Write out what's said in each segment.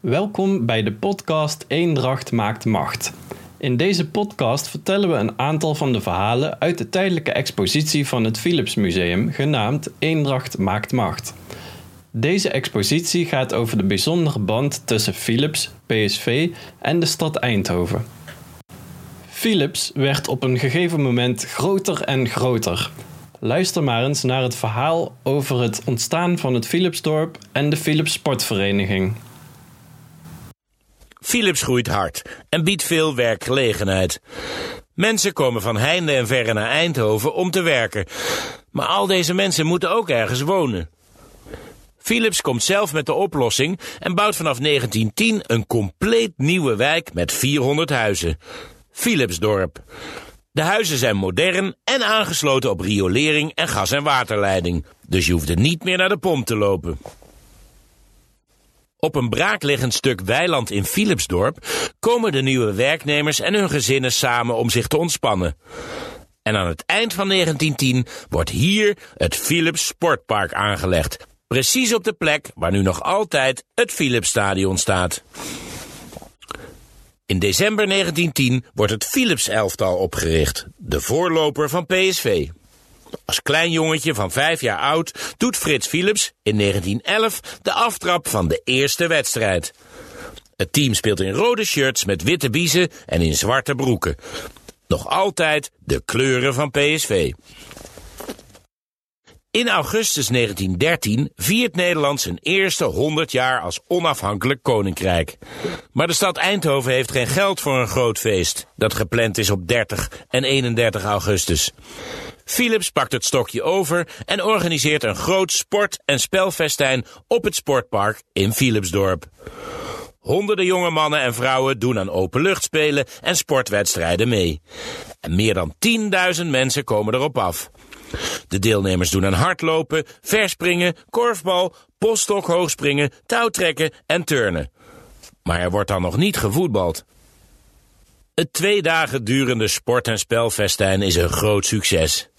Welkom bij de podcast Eendracht maakt macht. In deze podcast vertellen we een aantal van de verhalen uit de tijdelijke expositie van het Philips Museum, genaamd Eendracht maakt macht. Deze expositie gaat over de bijzondere band tussen Philips, PSV en de stad Eindhoven. Philips werd op een gegeven moment groter en groter. Luister maar eens naar het verhaal over het ontstaan van het Philipsdorp en de Philips Sportvereniging. Philips groeit hard en biedt veel werkgelegenheid. Mensen komen van heinde en verre naar Eindhoven om te werken. Maar al deze mensen moeten ook ergens wonen. Philips komt zelf met de oplossing en bouwt vanaf 1910 een compleet nieuwe wijk met 400 huizen. Philipsdorp. De huizen zijn modern en aangesloten op riolering en gas- en waterleiding. Dus je hoeft er niet meer naar de pomp te lopen. Op een braakliggend stuk weiland in Philipsdorp komen de nieuwe werknemers en hun gezinnen samen om zich te ontspannen. En aan het eind van 1910 wordt hier het Philips Sportpark aangelegd. Precies op de plek waar nu nog altijd het Philipsstadion staat. In december 1910 wordt het Philips-elftal opgericht, de voorloper van PSV. Als klein jongetje van vijf jaar oud doet Frits Philips in 1911 de aftrap van de eerste wedstrijd. Het team speelt in rode shirts met witte biezen en in zwarte broeken. Nog altijd de kleuren van PSV. In augustus 1913 viert Nederland zijn eerste 100 jaar als onafhankelijk koninkrijk. Maar de stad Eindhoven heeft geen geld voor een groot feest dat gepland is op 30 en 31 augustus. Philips pakt het stokje over en organiseert een groot sport- en spelfestijn op het sportpark in Philipsdorp. Honderden jonge mannen en vrouwen doen aan openluchtspelen en sportwedstrijden mee. En meer dan 10.000 mensen komen erop af. De deelnemers doen aan hardlopen, verspringen, korfbal, poststok hoogspringen, touwtrekken en turnen. Maar er wordt dan nog niet gevoetbald. Het twee dagen durende sport- en spelfestijn is een groot succes.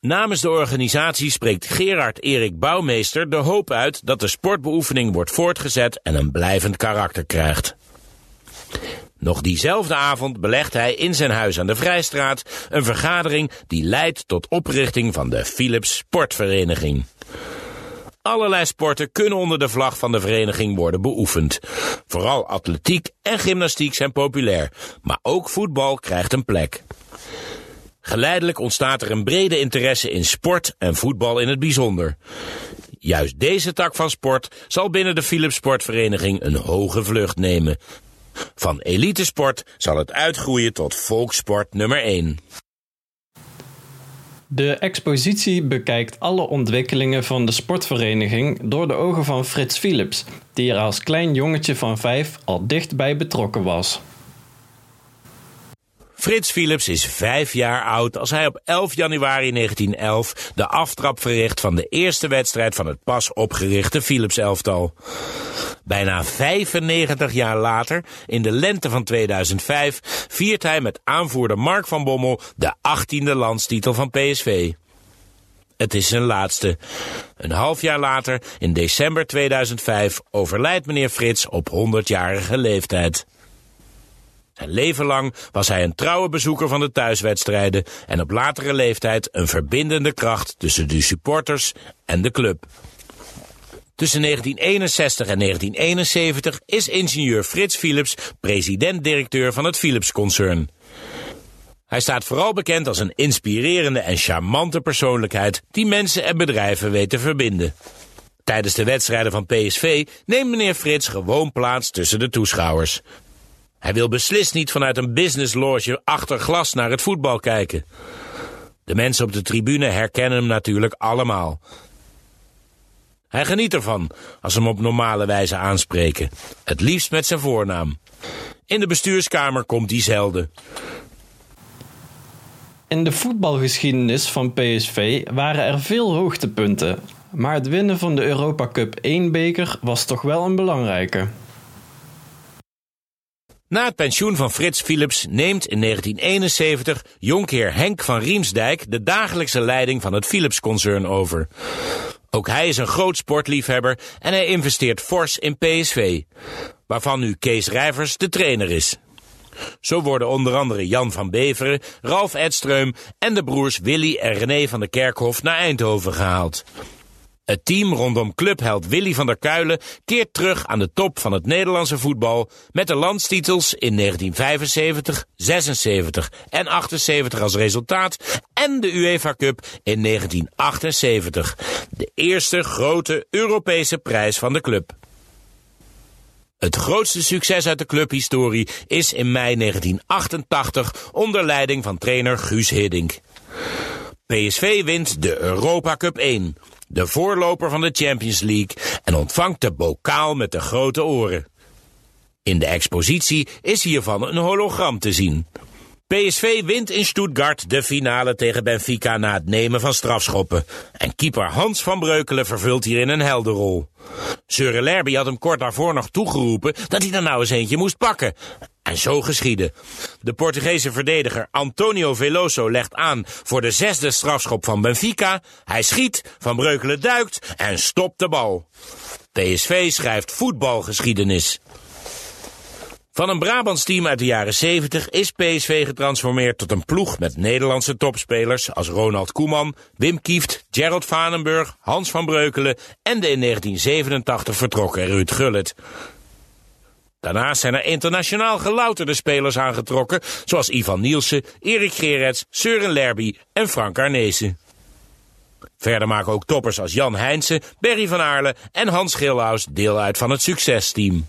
Namens de organisatie spreekt Gerard Erik Bouwmeester de hoop uit dat de sportbeoefening wordt voortgezet en een blijvend karakter krijgt. Nog diezelfde avond belegt hij in zijn huis aan de Vrijstraat een vergadering die leidt tot oprichting van de Philips Sportvereniging. Allerlei sporten kunnen onder de vlag van de vereniging worden beoefend. Vooral atletiek en gymnastiek zijn populair, maar ook voetbal krijgt een plek. Geleidelijk ontstaat er een brede interesse in sport en voetbal in het bijzonder. Juist deze tak van sport zal binnen de Philips Sportvereniging een hoge vlucht nemen. Van elitesport zal het uitgroeien tot volkssport nummer 1. De expositie bekijkt alle ontwikkelingen van de sportvereniging door de ogen van Frits Philips, die er als klein jongetje van vijf al dichtbij betrokken was. Frits Philips is vijf jaar oud als hij op 11 januari 1911 de aftrap verricht van de eerste wedstrijd van het pas opgerichte Philips-elftal. Bijna 95 jaar later, in de lente van 2005, viert hij met aanvoerder Mark van Bommel de 18e landstitel van PSV. Het is zijn laatste. Een half jaar later, in december 2005, overlijdt meneer Frits op 100-jarige leeftijd. Zijn leven lang was hij een trouwe bezoeker van de thuiswedstrijden en op latere leeftijd een verbindende kracht tussen de supporters en de club. Tussen 1961 en 1971 is ingenieur Frits Philips president-directeur van het Philips-concern. Hij staat vooral bekend als een inspirerende en charmante persoonlijkheid die mensen en bedrijven weet te verbinden. Tijdens de wedstrijden van PSV neemt meneer Frits gewoon plaats tussen de toeschouwers. Hij wil beslist niet vanuit een business loge achter glas naar het voetbal kijken. De mensen op de tribune herkennen hem natuurlijk allemaal. Hij geniet ervan als ze hem op normale wijze aanspreken. Het liefst met zijn voornaam. In de bestuurskamer komt hij zelden. In de voetbalgeschiedenis van PSV waren er veel hoogtepunten, maar het winnen van de Europa Cup 1 beker was toch wel een belangrijke. Na het pensioen van Frits Philips neemt in 1971 jonkheer Henk van Riemsdijk de dagelijkse leiding van het Philips-concern over. Ook hij is een groot sportliefhebber en hij investeert fors in PSV, waarvan nu Kees Rijvers de trainer is. Zo worden onder andere Jan van Beveren, Ralf Edström en de broers Willy en René van der Kerkhof naar Eindhoven gehaald. Het team rondom clubheld Willy van der Kuilen keert terug aan de top van het Nederlandse voetbal met de landstitels in 1975, 76 en 78 als resultaat en de UEFA Cup in 1978, de eerste grote Europese prijs van de club. Het grootste succes uit de clubhistorie is in mei 1988 onder leiding van trainer Guus Hiddink. PSV wint de Europa Cup 1, de voorloper van de Champions League, en ontvangt de bokaal met de grote oren. In de expositie is hiervan een hologram te zien. PSV wint in Stuttgart de finale tegen Benfica na het nemen van strafschoppen. En keeper Hans van Breukelen vervult hierin een helderrol. Lerby had hem kort daarvoor nog toegeroepen dat hij er nou eens eentje moest pakken. En zo geschiedde. De Portugese verdediger Antonio Veloso legt aan voor de zesde strafschop van Benfica. Hij schiet, Van Breukelen duikt en stopt de bal. PSV schrijft voetbalgeschiedenis. Van een Brabants team uit de jaren 70 is PSV getransformeerd tot een ploeg met Nederlandse topspelers als Ronald Koeman, Wim Kieft, Gerald Vanenburg, Hans van Breukelen en de in 1987 vertrokken Ruud Gullit. Daarnaast zijn er internationaal gelouterde spelers aangetrokken, zoals Ivan Nielsen, Erik Gerets, Søren Lerby en Frank Arnezen. Verder maken ook toppers als Jan Heinsen, Berry van Aarle en Hans Gilhuis deel uit van het succesteam.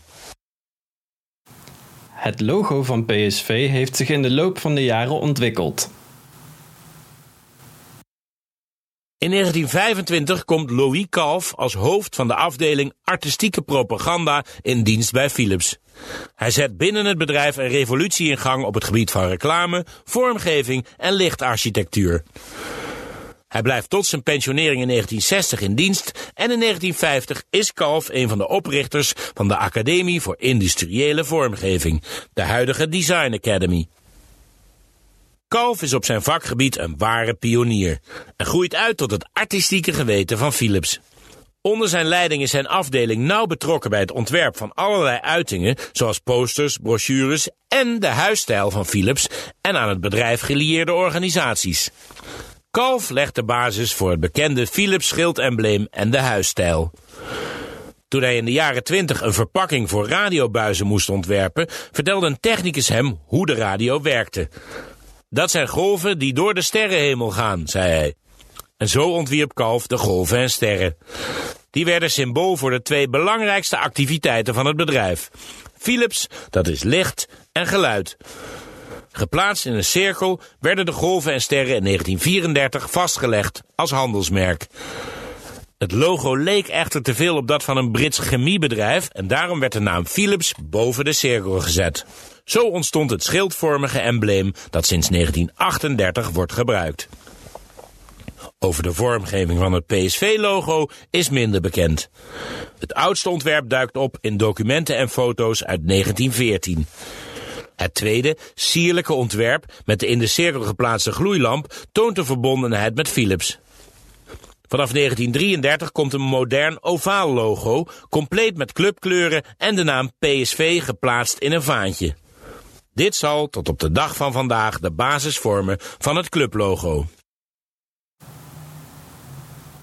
Het logo van PSV heeft zich in de loop van de jaren ontwikkeld. In 1925 komt Louis Kalf als hoofd van de afdeling artistieke propaganda in dienst bij Philips. Hij zet binnen het bedrijf een revolutie in gang op het gebied van reclame, vormgeving en lichtarchitectuur. Hij blijft tot zijn pensionering in 1960 in dienst en in 1950 is Kalf een van de oprichters van de Academie voor Industriële Vormgeving, de huidige Design Academy. Kalf is op zijn vakgebied een ware pionier en groeit uit tot het artistieke geweten van Philips. Onder zijn leiding is zijn afdeling nauw betrokken bij het ontwerp van allerlei uitingen, zoals posters, brochures en de huisstijl van Philips en aan het bedrijf gelieerde organisaties. Kalf legt de basis voor het bekende Philips schildembleem en de huisstijl. Toen hij in de jaren twintig een verpakking voor radiobuizen moest ontwerpen, vertelde een technicus hem hoe de radio werkte. Dat zijn golven die door de sterrenhemel gaan, zei hij. En zo ontwierp Kalf de golven en sterren. Die werden symbool voor de twee belangrijkste activiteiten van het bedrijf. Philips, dat is licht en geluid. Geplaatst in een cirkel werden de golven en sterren in 1934 vastgelegd als handelsmerk. Het logo leek echter te veel op dat van een Brits chemiebedrijf en daarom werd de naam Philips boven de cirkel gezet. Zo ontstond het schildvormige embleem dat sinds 1938 wordt gebruikt. Over de vormgeving van het PSV-logo is minder bekend. Het oudste ontwerp duikt op in documenten en foto's uit 1914. Het tweede, sierlijke ontwerp met de in de cirkel geplaatste gloeilamp toont de verbondenheid met Philips. Vanaf 1933 komt een modern ovaal logo, compleet met clubkleuren en de naam PSV geplaatst in een vaantje. Dit zal tot op de dag van vandaag de basis vormen van het clublogo.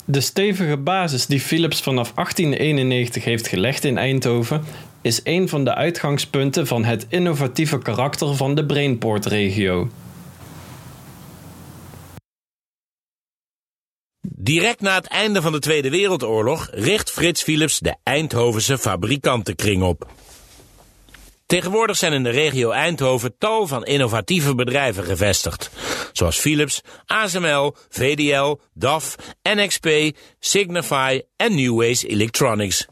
De stevige basis die Philips vanaf 1891 heeft gelegd in Eindhoven is een van de uitgangspunten van het innovatieve karakter van de Brainport-regio. Direct na het einde van de Tweede Wereldoorlog richt Frits Philips de Eindhovense fabrikantenkring op. Tegenwoordig zijn in de regio Eindhoven tal van innovatieve bedrijven gevestigd, zoals Philips, ASML, VDL, DAF, NXP, Signify en Newways Electronics.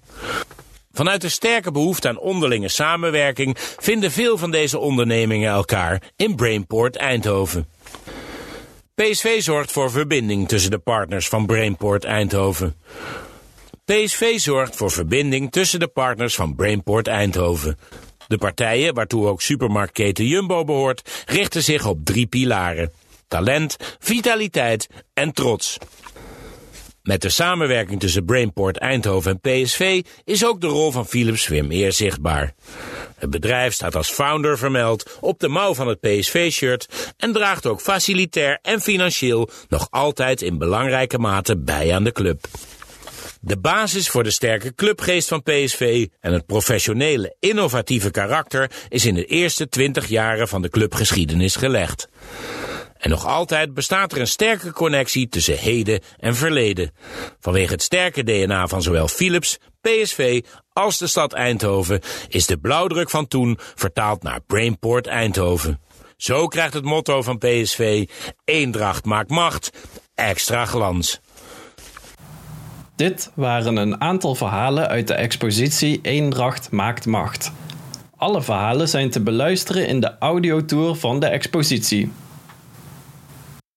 Vanuit de sterke behoefte aan onderlinge samenwerking vinden veel van deze ondernemingen elkaar in Brainport Eindhoven. PSV zorgt voor verbinding tussen de partners van Brainport Eindhoven. PSV zorgt voor verbinding tussen de partners van Brainport Eindhoven. De partijen, waartoe ook supermarktketen Jumbo behoort, richten zich op drie pilaren. Talent, vitaliteit en trots. Met de samenwerking tussen Brainport Eindhoven en PSV is ook de rol van Philips Swim meer zichtbaar. Het bedrijf staat als founder vermeld op de mouw van het PSV-shirt en draagt ook facilitair en financieel nog altijd in belangrijke mate bij aan de club. De basis voor de sterke clubgeest van PSV en het professionele, innovatieve karakter is in de eerste twintig jaren van de clubgeschiedenis gelegd. En nog altijd bestaat er een sterke connectie tussen heden en verleden. Vanwege het sterke DNA van zowel Philips, PSV als de stad Eindhoven is de blauwdruk van toen vertaald naar Brainport Eindhoven. Zo krijgt het motto van PSV: Eendracht maakt macht, extra glans. Dit waren een aantal verhalen uit de expositie Eendracht maakt macht. Alle verhalen zijn te beluisteren in de audiotour van de expositie.